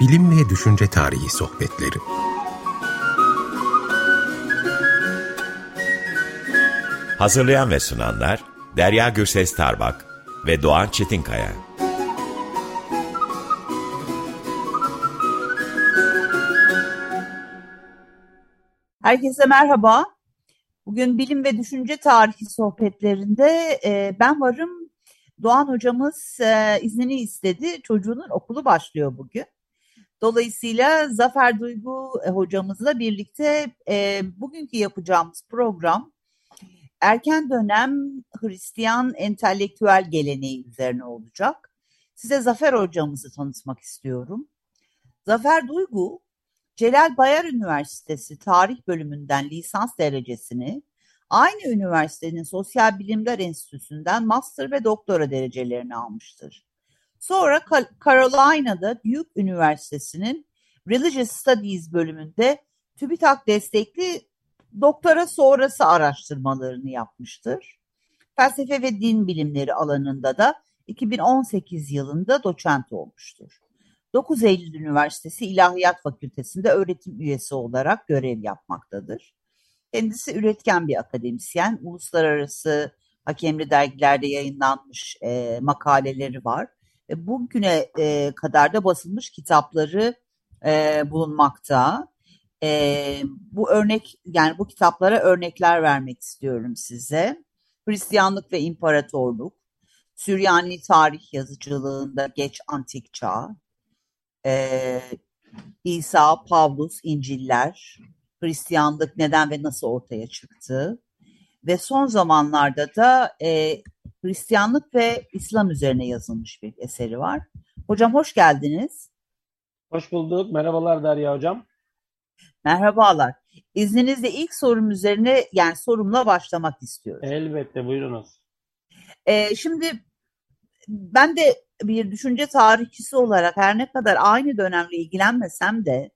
Bilim ve Düşünce Tarihi Sohbetleri Hazırlayan ve sunanlar Derya Gürses Tarbak ve Doğan Çetinkaya. Herkese merhaba. Bugün bilim ve düşünce tarihi sohbetlerinde e, ben varım. Doğan hocamız e, iznini istedi. Çocuğunun okulu başlıyor bugün. Dolayısıyla Zafer Duygu e, hocamızla birlikte e, bugünkü yapacağımız program erken dönem Hristiyan entelektüel geleneği üzerine olacak. Size Zafer hocamızı tanıtmak istiyorum. Zafer Duygu, Celal Bayar Üniversitesi Tarih Bölümünden lisans derecesini, aynı üniversitenin Sosyal Bilimler Enstitüsü'nden master ve doktora derecelerini almıştır. Sonra Carolina'da Duke Üniversitesi'nin Religious Studies bölümünde TÜBİTAK destekli doktora sonrası araştırmalarını yapmıştır. Felsefe ve din bilimleri alanında da 2018 yılında doçent olmuştur. 9 Eylül Üniversitesi İlahiyat Fakültesi'nde öğretim üyesi olarak görev yapmaktadır. Kendisi üretken bir akademisyen, uluslararası hakemli dergilerde yayınlanmış e, makaleleri var. E, bugüne e, kadar da basılmış kitapları e, bulunmakta. E, bu örnek yani bu kitaplara örnekler vermek istiyorum size. Hristiyanlık ve İmparatorluk, Süryani tarih yazıcılığında geç antik çağ, e, İsa, Pavlus, İnciller, Hristiyanlık neden ve nasıl ortaya çıktı ve son zamanlarda da e, Hristiyanlık ve İslam üzerine yazılmış bir eseri var. Hocam hoş geldiniz. Hoş bulduk. Merhabalar Derya Hocam. Merhabalar. İzninizle ilk sorum üzerine yani sorumla başlamak istiyorum. Elbette buyurunuz. Ee, şimdi ben de bir düşünce tarihçisi olarak her ne kadar aynı dönemle ilgilenmesem de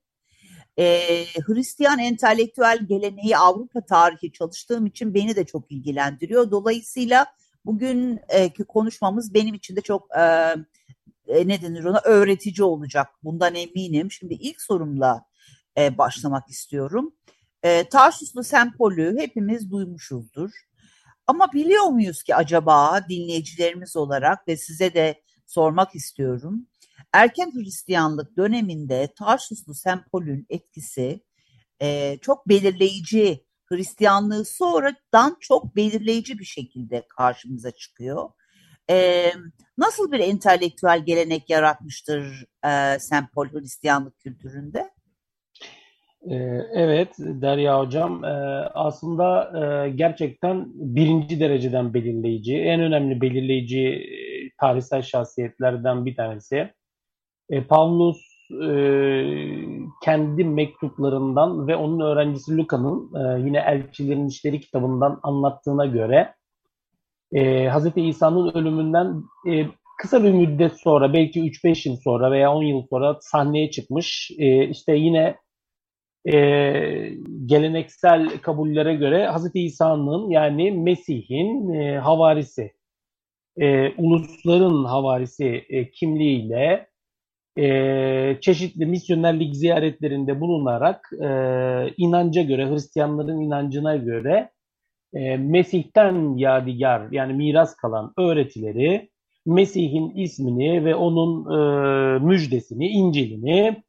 e, Hristiyan entelektüel geleneği Avrupa tarihi çalıştığım için beni de çok ilgilendiriyor. Dolayısıyla bugünkü konuşmamız benim için de çok e, e, ne denir ona öğretici olacak. Bundan eminim. Şimdi ilk sorumla e, başlamak istiyorum. E, Tarsuslu sempolü hepimiz duymuşuzdur. Ama biliyor muyuz ki acaba dinleyicilerimiz olarak ve size de sormak istiyorum. Erken Hristiyanlık döneminde Tarsuslu sempolün etkisi e, çok belirleyici, Hristiyanlığı sonradan çok belirleyici bir şekilde karşımıza çıkıyor. E, nasıl bir entelektüel gelenek yaratmıştır e, sempol Hristiyanlık kültüründe? Ee, evet Derya Hocam e, aslında e, gerçekten birinci dereceden belirleyici, en önemli belirleyici e, tarihsel şahsiyetlerden bir tanesi. Pavlus kendi mektuplarından ve onun öğrencisi Luka'nın yine Elçilerin İşleri kitabından anlattığına göre Hz. İsa'nın ölümünden kısa bir müddet sonra belki 3-5 yıl sonra veya 10 yıl sonra sahneye çıkmış. işte yine e, geleneksel kabullere göre Hz. İsa'nın yani Mesih'in e, havarisi, e, ulusların havarisi e, kimliğiyle e, çeşitli misyonerlik ziyaretlerinde bulunarak e, inanca göre, Hristiyanların inancına göre e, Mesih'ten yadigar yani miras kalan öğretileri, Mesih'in ismini ve onun e, müjdesini, İncil'ini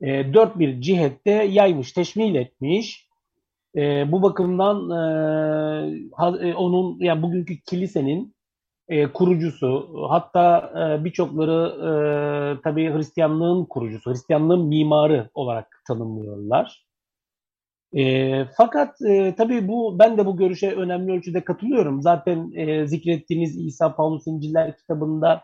e, dört bir cihette yaymış, teşmil etmiş. E, bu bakımdan e, e, onun yani bugünkü kilisenin e, kurucusu, hatta e, birçokları e, tabii Hristiyanlığın kurucusu, Hristiyanlığın mimarı olarak tanımlıyorlar. E, fakat e, tabii bu ben de bu görüşe önemli ölçüde katılıyorum. Zaten e, zikrettiğiniz İsa Paulus İnciller kitabında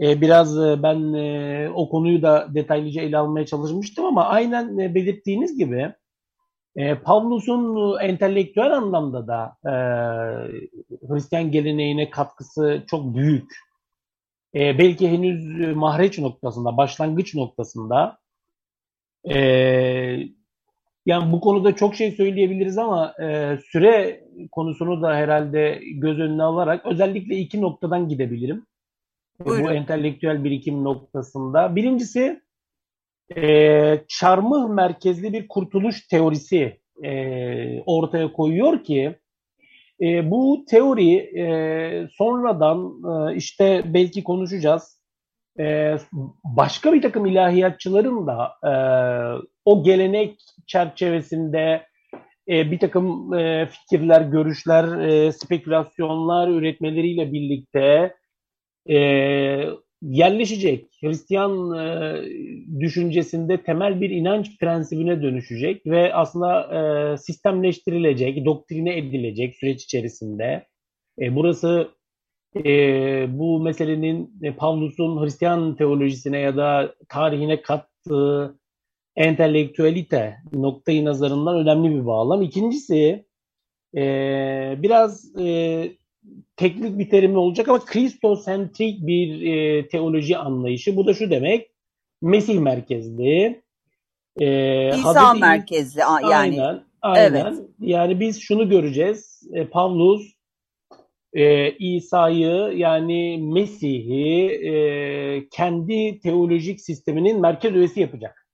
e, biraz e, ben e, o konuyu da detaylıca ele almaya çalışmıştım ama aynen e, belirttiğiniz gibi e, Pavlus'un entelektüel anlamda da e, Hristiyan geleneğine katkısı çok büyük. E, belki henüz mahreç noktasında, başlangıç noktasında e, yani bu konuda çok şey söyleyebiliriz ama e, süre konusunu da herhalde göz önüne alarak özellikle iki noktadan gidebilirim. Buyurun. bu entelektüel birikim noktasında. Birincisi e, çarmıh merkezli bir kurtuluş teorisi e, ortaya koyuyor ki e, bu teori e, sonradan e, işte belki konuşacağız. E, başka bir takım ilahiyatçıların da e, o gelenek çerçevesinde e, bir takım e, fikirler, görüşler, e, spekülasyonlar üretmeleriyle birlikte e, yerleşecek, Hristiyan e, düşüncesinde temel bir inanç prensibine dönüşecek ve aslında e, sistemleştirilecek, doktrine edilecek süreç içerisinde. E, burası e, bu meselenin e, Pavlus'un Hristiyan teolojisine ya da tarihine kattığı entelektüelite noktayı nazarından önemli bir bağlam. İkincisi e, biraz e, teknik bir terim olacak ama kristosentrik bir e, teoloji anlayışı. Bu da şu demek, Mesih merkezli. E, İsa Hazreti, merkezli yani. Aynen, aynen. Evet. Yani biz şunu göreceğiz. E, Pavlus e, İsa'yı yani Mesih'i e, kendi teolojik sisteminin merkez üyesi yapacak.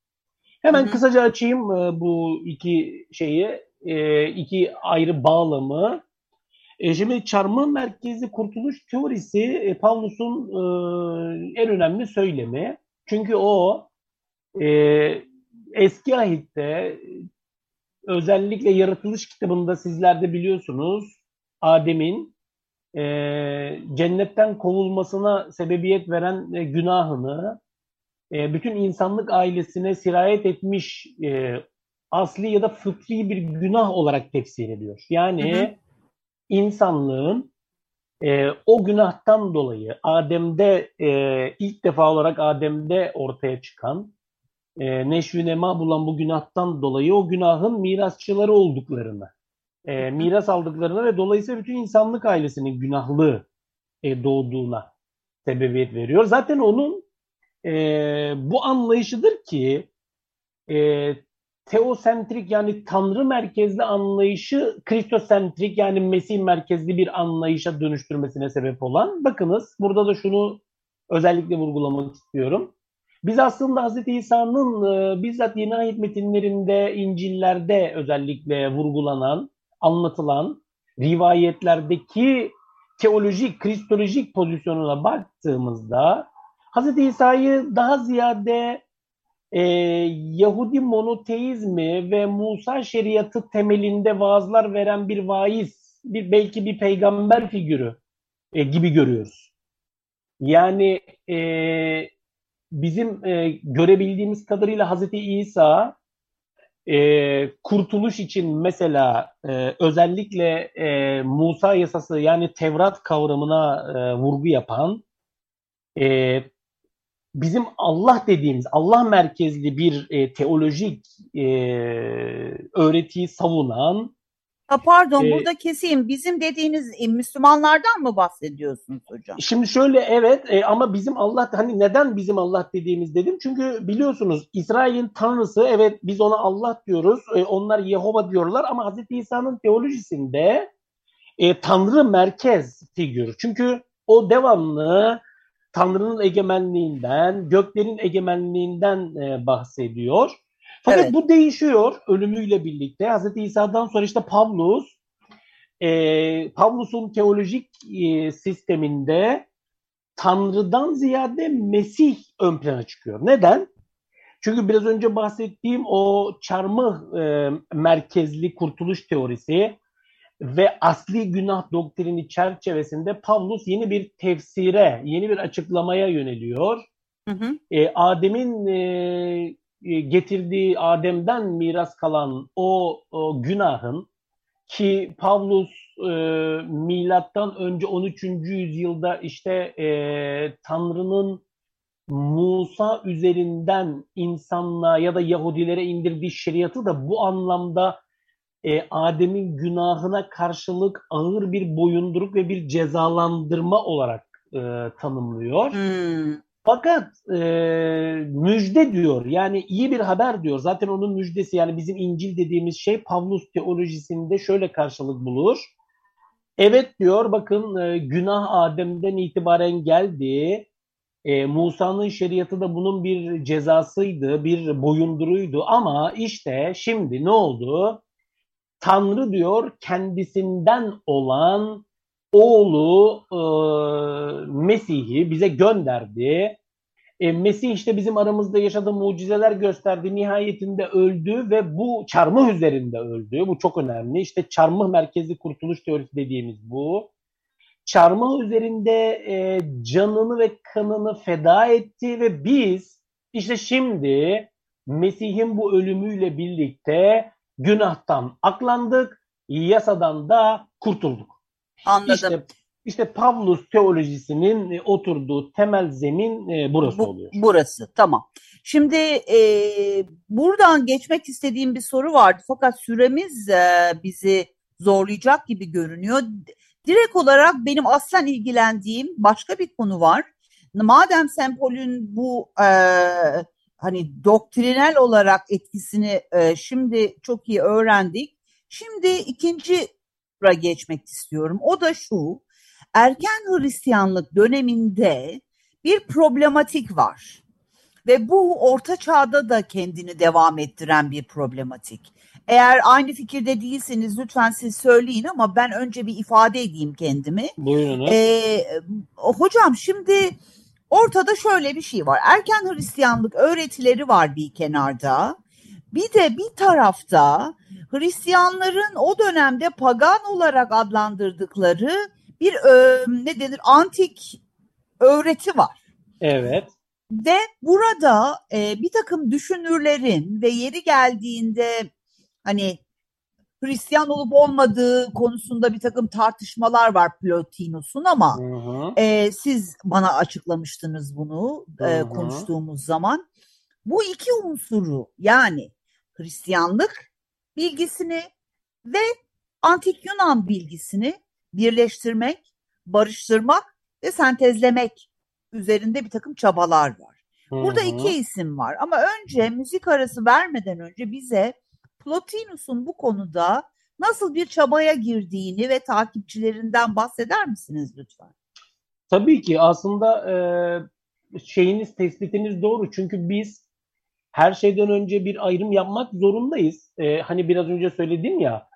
Hemen Hı-hı. kısaca açayım e, bu iki şeyi, e, iki ayrı bağlamı. E, şimdi çarmıh merkezi kurtuluş teorisi e, Pavlus'un e, en önemli söylemi. Çünkü o e, eski ahitte özellikle yaratılış kitabında sizler de biliyorsunuz Adem'in cennetten kovulmasına sebebiyet veren günahını bütün insanlık ailesine sirayet etmiş asli ya da fıtri bir günah olarak tefsir ediyor. Yani hı hı. İnsanlığın e, o günahtan dolayı Adem'de e, ilk defa olarak Adem'de ortaya çıkan e, neşvi nema bulan bu günahtan dolayı o günahın mirasçıları olduklarını e, miras aldıklarına ve dolayısıyla bütün insanlık ailesinin günahlı e, doğduğuna sebebiyet veriyor. Zaten onun e, bu anlayışıdır ki e, teosentrik yani tanrı merkezli anlayışı kristosentrik yani Mesih merkezli bir anlayışa dönüştürmesine sebep olan. Bakınız burada da şunu özellikle vurgulamak istiyorum. Biz aslında Hz. İsa'nın e, bizzat yeni ayet metinlerinde, İncil'lerde özellikle vurgulanan anlatılan rivayetlerdeki teolojik, kristolojik pozisyonuna baktığımızda Hz. İsa'yı daha ziyade e, Yahudi monoteizmi ve Musa şeriatı temelinde vaazlar veren bir vaiz, bir belki bir peygamber figürü e, gibi görüyoruz. Yani e, bizim e, görebildiğimiz kadarıyla Hz. İsa e, kurtuluş için mesela e, özellikle e, Musa yasası yani Tevrat kavramına e, vurgu yapan e, bizim Allah dediğimiz Allah merkezli bir e, teolojik e, öğretiyi savunan Ha pardon ee, burada keseyim. Bizim dediğiniz e, Müslümanlardan mı bahsediyorsunuz hocam? Şimdi şöyle evet e, ama bizim Allah hani neden bizim Allah dediğimiz dedim. Çünkü biliyorsunuz İsrail'in tanrısı evet biz ona Allah diyoruz. E, onlar Yehova diyorlar ama Hz. İsa'nın teolojisinde e, tanrı merkez figür. Çünkü o devamlı Tanrı'nın egemenliğinden, göklerin egemenliğinden e, bahsediyor. Fakat evet. bu değişiyor ölümüyle birlikte. Hz. İsa'dan sonra işte Pavlus, e, Pavlus'un teolojik e, sisteminde Tanrı'dan ziyade Mesih ön plana çıkıyor. Neden? Çünkü biraz önce bahsettiğim o çarmıh e, merkezli kurtuluş teorisi ve asli günah doktrini çerçevesinde Pavlus yeni bir tefsire, yeni bir açıklamaya yöneliyor. Hı hı. E, Adem'in e, e, getirdiği Adem'den miras kalan o, o günahın ki Pavlus e, milattan önce 13. yüzyılda işte e, Tanrı'nın Musa üzerinden insanlığa ya da Yahudilere indirdiği şeriatı da bu anlamda e, Adem'in günahına karşılık ağır bir boyunduruk ve bir cezalandırma olarak e, tanımlıyor. Hmm. Fakat e, müjde diyor yani iyi bir haber diyor. Zaten onun müjdesi yani bizim İncil dediğimiz şey Pavlus teolojisinde şöyle karşılık bulur. Evet diyor bakın e, günah Adem'den itibaren geldi. E, Musa'nın şeriatı da bunun bir cezasıydı, bir boyunduruydu ama işte şimdi ne oldu? Tanrı diyor kendisinden olan oğlu e, Mesih'i bize gönderdi. E, Mesih işte bizim aramızda yaşadığı mucizeler gösterdi. Nihayetinde öldü ve bu çarmıh üzerinde öldü. Bu çok önemli. İşte çarmıh merkezli kurtuluş teorisi dediğimiz bu. Çarmıh üzerinde e, canını ve kanını feda etti ve biz işte şimdi Mesih'in bu ölümüyle birlikte günahtan aklandık, yasadan da kurtulduk. Anladım. İşte, işte Pavlus teolojisinin e, oturduğu temel zemin e, burası Bu, oluyor. Burası tamam. Şimdi e, buradan geçmek istediğim bir soru vardı fakat süremiz e, bizi zorlayacak gibi görünüyor. Direkt olarak benim aslen ilgilendiğim başka bir konu var. Madem Sempol'ün bu e, hani doktrinal olarak etkisini e, şimdi çok iyi öğrendik. Şimdi ikinci geçmek istiyorum. O da şu. Erken Hristiyanlık döneminde bir problematik var. Ve bu orta çağda da kendini devam ettiren bir problematik. Eğer aynı fikirde değilseniz lütfen siz söyleyin ama ben önce bir ifade edeyim kendimi. Buyurun. Ee, hocam şimdi ortada şöyle bir şey var. Erken Hristiyanlık öğretileri var bir kenarda. Bir de bir tarafta Hristiyanların o dönemde pagan olarak adlandırdıkları bir e, ne denir antik öğreti var. Evet. Ve burada e, bir takım düşünürlerin ve yeri geldiğinde hani Hristiyan olup olmadığı konusunda bir takım tartışmalar var Plotinus'un ama Hı hı. e, siz bana açıklamıştınız bunu e, Hı konuştuğumuz zaman. Bu iki unsuru yani Hristiyanlık bilgisini ve Antik Yunan bilgisini birleştirmek, barıştırmak ve sentezlemek üzerinde bir takım çabalar var. Burada Hı hı. iki isim var ama önce müzik arası vermeden önce bize Plotinus'un bu konuda nasıl bir çabaya girdiğini ve takipçilerinden bahseder misiniz lütfen? Tabii ki aslında e, şeyiniz, tespitiniz doğru. Çünkü biz her şeyden önce bir ayrım yapmak zorundayız. E, hani biraz önce söyledim ya,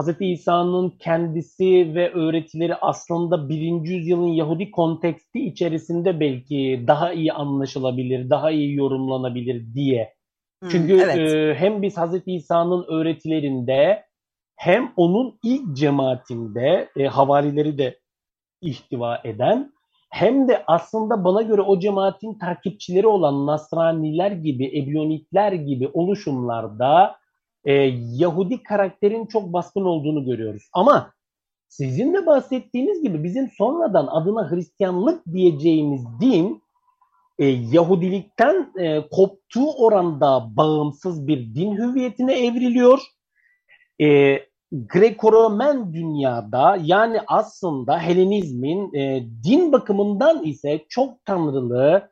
Hz. İsa'nın kendisi ve öğretileri aslında birinci yüzyılın Yahudi konteksti içerisinde belki daha iyi anlaşılabilir, daha iyi yorumlanabilir diye. Hmm, Çünkü evet. e, hem biz Hz. İsa'nın öğretilerinde hem onun ilk cemaatinde e, havarileri de ihtiva eden hem de aslında bana göre o cemaatin takipçileri olan Nasraniler gibi, Ebyonitler gibi oluşumlarda e, Yahudi karakterin çok baskın olduğunu görüyoruz. Ama sizin de bahsettiğiniz gibi bizim sonradan adına Hristiyanlık diyeceğimiz din e, Yahudilikten e, koptuğu oranda bağımsız bir din hüviyetine evriliyor. E, Greco-Romen dünyada yani aslında Helenizmin e, din bakımından ise çok tanrılı,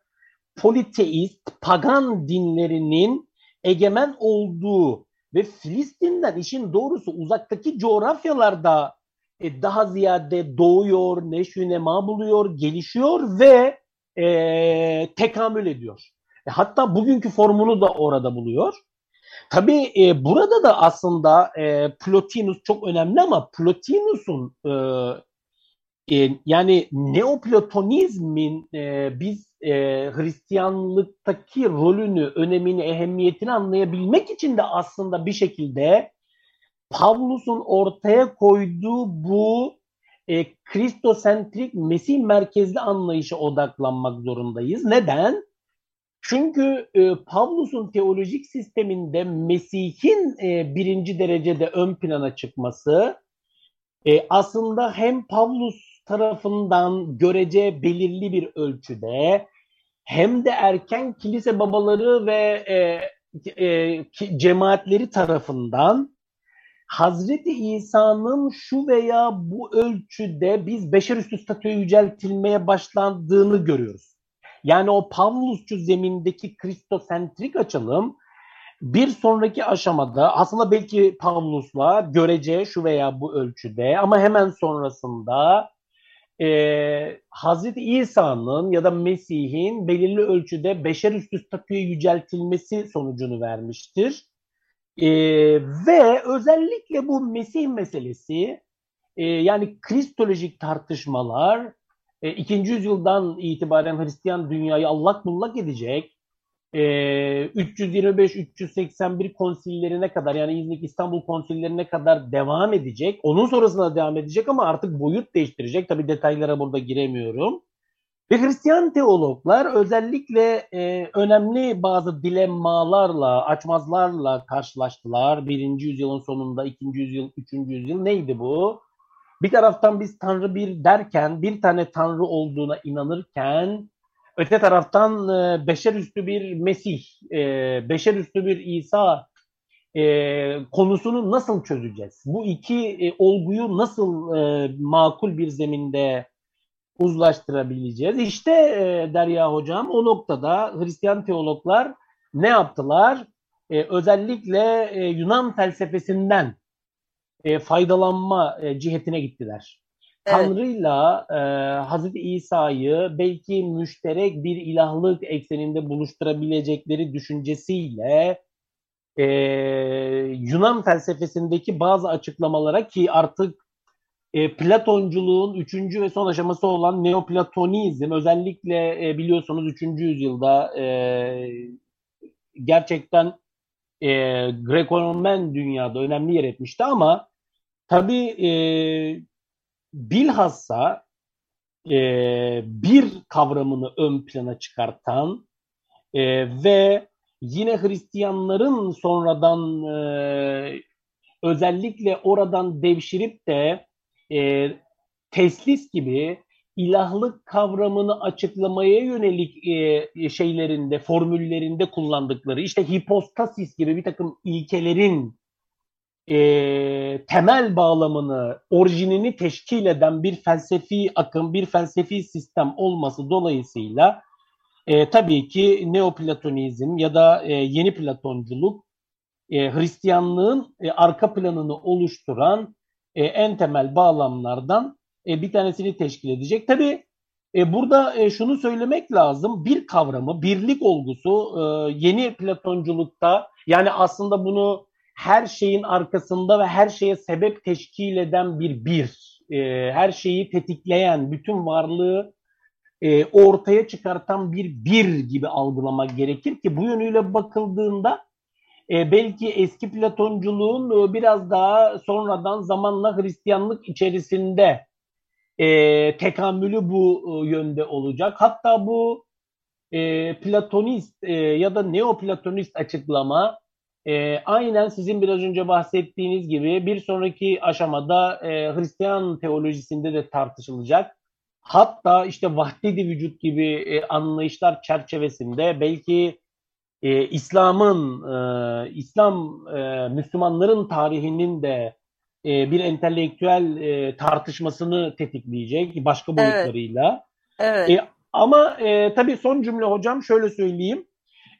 politeist, pagan dinlerinin egemen olduğu ve Filistin'den işin doğrusu uzaktaki coğrafyalarda e, daha ziyade doğuyor, neşvünema buluyor, gelişiyor ve e, tekamül ediyor. E, hatta bugünkü formunu da orada buluyor. Tabii e, burada da aslında e, Plotinus çok önemli ama Plotinus'un e, e, yani Neoplatonizmin e, biz e, Hristiyanlıktaki rolünü, önemini, ehemmiyetini anlayabilmek için de aslında bir şekilde Pavlus'un ortaya koyduğu bu e, Kristosentrik, Mesih merkezli anlayışa odaklanmak zorundayız. Neden? Çünkü e, Pavlus'un teolojik sisteminde Mesih'in e, birinci derecede ön plana çıkması e, aslında hem Pavlus tarafından görece belirli bir ölçüde hem de erken kilise babaları ve e, e, cemaatleri tarafından Hazreti İsa'nın şu veya bu ölçüde biz beşerüstü statüye yüceltilmeye başlandığını görüyoruz. Yani o Pavlusçu zemindeki kristosentrik açılım bir sonraki aşamada aslında belki Pavlus'la görece şu veya bu ölçüde ama hemen sonrasında e, Hazreti İsa'nın ya da Mesih'in belirli ölçüde beşer üstü statüye yüceltilmesi sonucunu vermiştir. E, ve özellikle bu Mesih meselesi e, yani kristolojik tartışmalar e, 2. yüzyıldan itibaren Hristiyan dünyayı allak bullak edecek. E, 325-381 konsillerine kadar yani İznik İstanbul konsillerine kadar devam edecek. Onun sonrasında devam edecek ama artık boyut değiştirecek. Tabii detaylara burada giremiyorum. Ve Hristiyan teologlar özellikle e, önemli bazı dilemmalarla, açmazlarla karşılaştılar. Birinci yüzyılın sonunda, ikinci yüzyıl, üçüncü yüzyıl neydi bu? Bir taraftan biz Tanrı bir derken, bir tane Tanrı olduğuna inanırken, öte taraftan e, beşer üstü bir Mesih, e, beşer üstü bir İsa e, konusunu nasıl çözeceğiz? Bu iki e, olguyu nasıl e, makul bir zeminde uzlaştırabileceğiz? İşte e, Derya Hocam o noktada Hristiyan teologlar ne yaptılar? E, özellikle e, Yunan felsefesinden e, faydalanma e, cihetine gittiler. Evet. Tanrı'yla e, Hazreti İsa'yı belki müşterek bir ilahlık ekseninde buluşturabilecekleri düşüncesiyle e, Yunan felsefesindeki bazı açıklamalara ki artık e, Platonculuğun üçüncü ve son aşaması olan Neoplatonizm özellikle e, biliyorsunuz üçüncü yüzyılda e, gerçekten e, Greco-Roman dünyada önemli yer etmişti ama tabii e, bilhassa e, bir kavramını ön plana çıkartan e, ve yine Hristiyanların sonradan e, özellikle oradan devşirip de e, teslis gibi ilahlık kavramını açıklamaya yönelik e, şeylerinde, formüllerinde kullandıkları işte hipostasis gibi bir takım ilkelerin e, temel bağlamını, orijinini teşkil eden bir felsefi akım, bir felsefi sistem olması dolayısıyla e, tabii ki Neoplatonizm ya da e, yeni Platonculuk e, Hristiyanlığın e, arka planını oluşturan e, en temel bağlamlardan e, bir tanesini teşkil edecek. Tabii e, burada e, şunu söylemek lazım. Bir kavramı, birlik olgusu e, yeni Platonculukta yani aslında bunu her şeyin arkasında ve her şeye sebep teşkil eden bir bir, e, her şeyi tetikleyen, bütün varlığı e, ortaya çıkartan bir bir gibi algılamak gerekir ki bu yönüyle bakıldığında e, belki eski Platonculuğun e, biraz daha sonradan zamanla Hristiyanlık içerisinde e, tekamülü bu e, yönde olacak. Hatta bu e, Platonist e, ya da Neoplatonist açıklama e, aynen sizin biraz önce bahsettiğiniz gibi bir sonraki aşamada e, Hristiyan teolojisinde de tartışılacak. Hatta işte vahdedi vücut gibi e, anlayışlar çerçevesinde belki e, İslam'ın, e, İslam e, Müslümanların tarihinin de e, bir entelektüel e, tartışmasını tetikleyecek başka boyutlarıyla. Evet. evet. E, ama e, tabii son cümle hocam şöyle söyleyeyim.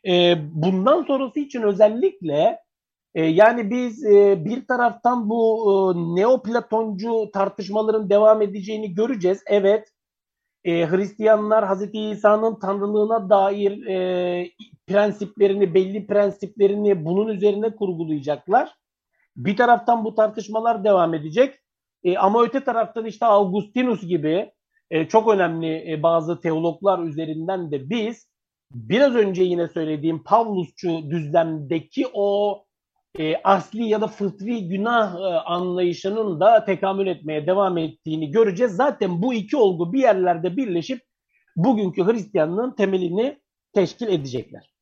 E, bundan sonrası için özellikle e, yani biz e, bir taraftan bu e, neoplatoncu tartışmaların devam edeceğini göreceğiz. Evet e, Hristiyanlar Hazreti İsa'nın tanrılığına dair e, prensiplerini, belli prensiplerini bunun üzerine kurgulayacaklar. Bir taraftan bu tartışmalar devam edecek. E, ama öte taraftan işte Augustinus gibi e, çok önemli e, bazı teologlar üzerinden de biz biraz önce yine söylediğim Pavlusçu düzlemdeki o e, asli ya da fıtri günah e, anlayışının da tekamül etmeye devam ettiğini göreceğiz. Zaten bu iki olgu bir yerlerde birleşip bugünkü Hristiyanlığın temelini teşkil edecekler.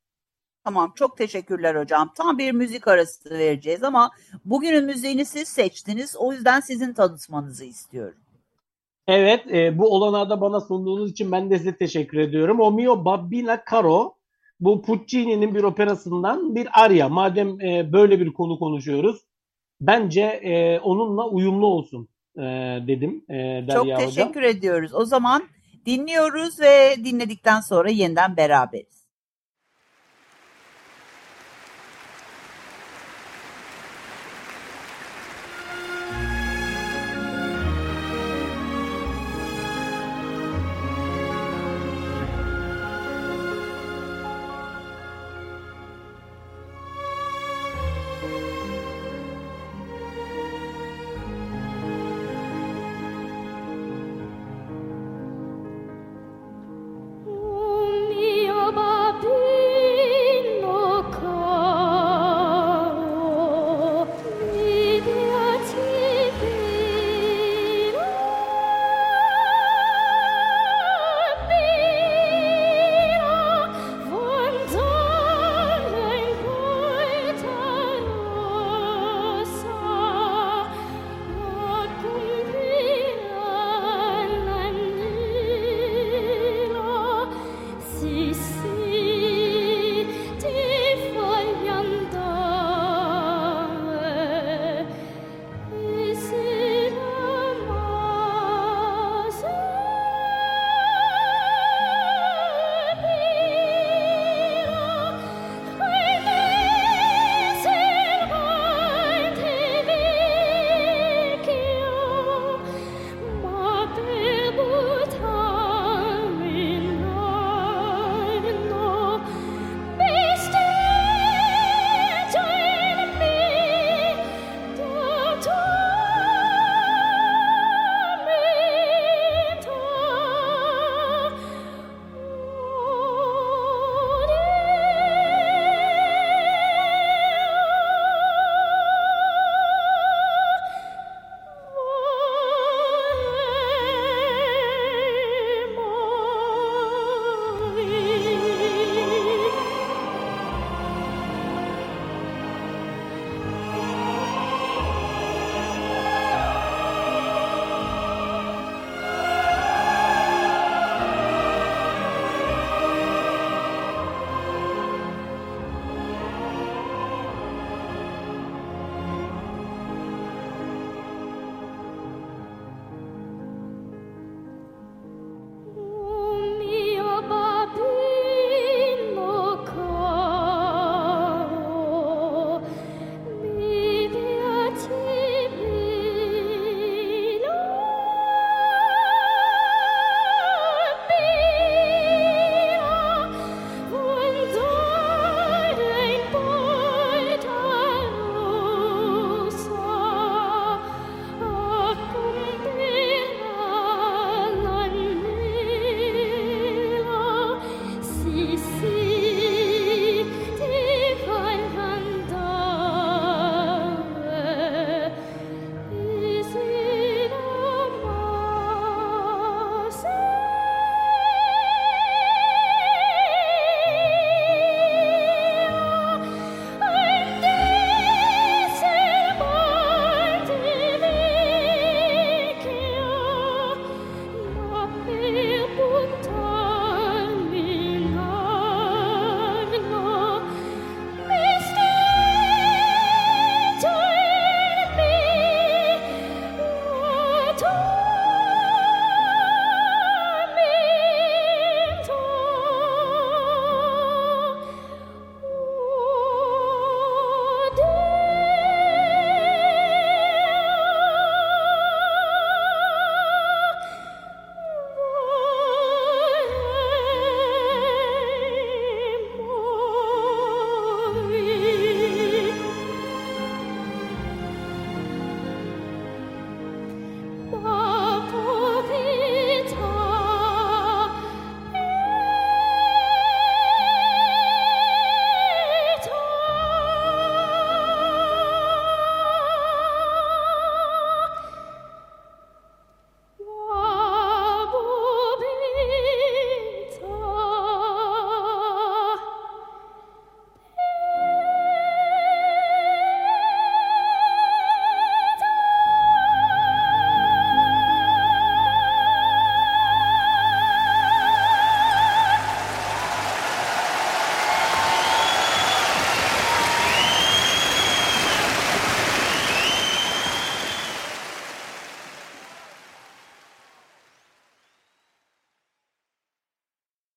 Tamam çok teşekkürler hocam. Tam bir müzik arası vereceğiz ama bugünün müziğini siz seçtiniz. O yüzden sizin tanıtmanızı istiyorum. Evet e, bu olanağı da bana sunduğunuz için ben de size teşekkür ediyorum. O mio babbina caro bu Puccini'nin bir operasından bir arya. Madem e, böyle bir konu konuşuyoruz bence e, onunla uyumlu olsun e, dedim e, Derya Çok teşekkür hocam. ediyoruz. O zaman dinliyoruz ve dinledikten sonra yeniden beraberiz.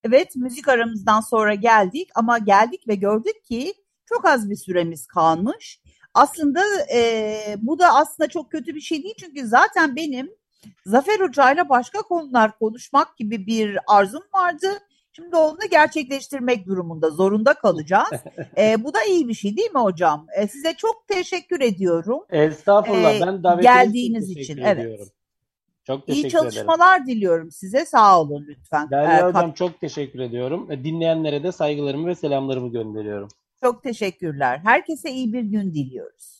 Evet müzik aramızdan sonra geldik ama geldik ve gördük ki çok az bir süremiz kalmış. Aslında e, bu da aslında çok kötü bir şey değil çünkü zaten benim Zafer Hoca'yla başka konular konuşmak gibi bir arzum vardı. Şimdi onu gerçekleştirmek durumunda zorunda kalacağız. e, bu da iyi bir şey değil mi hocam? E, size çok teşekkür ediyorum. Estağfurullah. Ee, ben davetiniz için, için, teşekkür evet. Çok teşekkür İyi ederim. çalışmalar diliyorum size. Sağ olun lütfen. Derya E, Hocam çok teşekkür ediyorum. E, Dinleyenlere de saygılarımı ve selamlarımı gönderiyorum. Çok teşekkürler. Herkese iyi bir gün diliyoruz.